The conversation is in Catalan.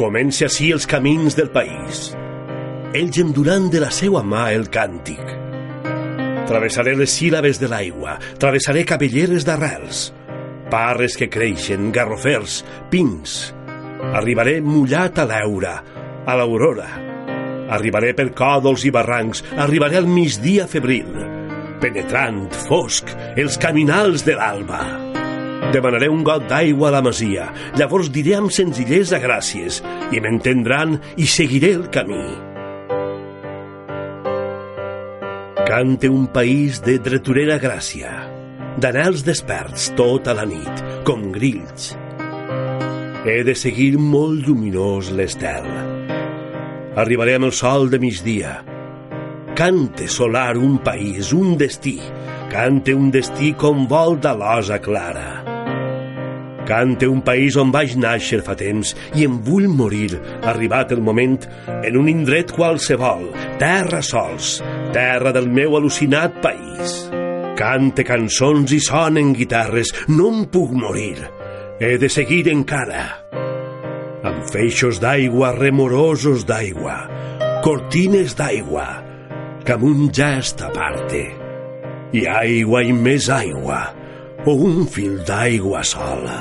Comença així els camins del país. Ells em duran de la seua mà el càntic. Travessaré les síl·labes de l'aigua, travessaré cabelleres d'arrels, parres que creixen, garrofers, pins. Arribaré mullat a l'eura, a l'aurora. Arribaré per còdols i barrancs, arribaré al migdia febril. Penetrant, fosc, els caminals de l'alba. Demanaré un got d'aigua a la masia, llavors diré amb senzillesa gràcies, i m'entendran i seguiré el camí. Cante un país de dreturera gràcia, d'anels desperts tota la nit, com grills. He de seguir molt lluminós l'estel. Arribaré amb el sol de migdia. Cante solar un país, un destí. Cante un destí com vol de l'osa clara. Cante un país on vaig nàixer fa temps i em vull morir, arribat el moment, en un indret qualsevol, terra sols, terra del meu al·lucinat país. Cante cançons i sonen guitarres, no em puc morir. He de seguir encara. Amb feixos d'aigua, remorosos d'aigua, cortines d'aigua, que un gest aparte. I aigua i més aigua, o un fil d'aigua sola.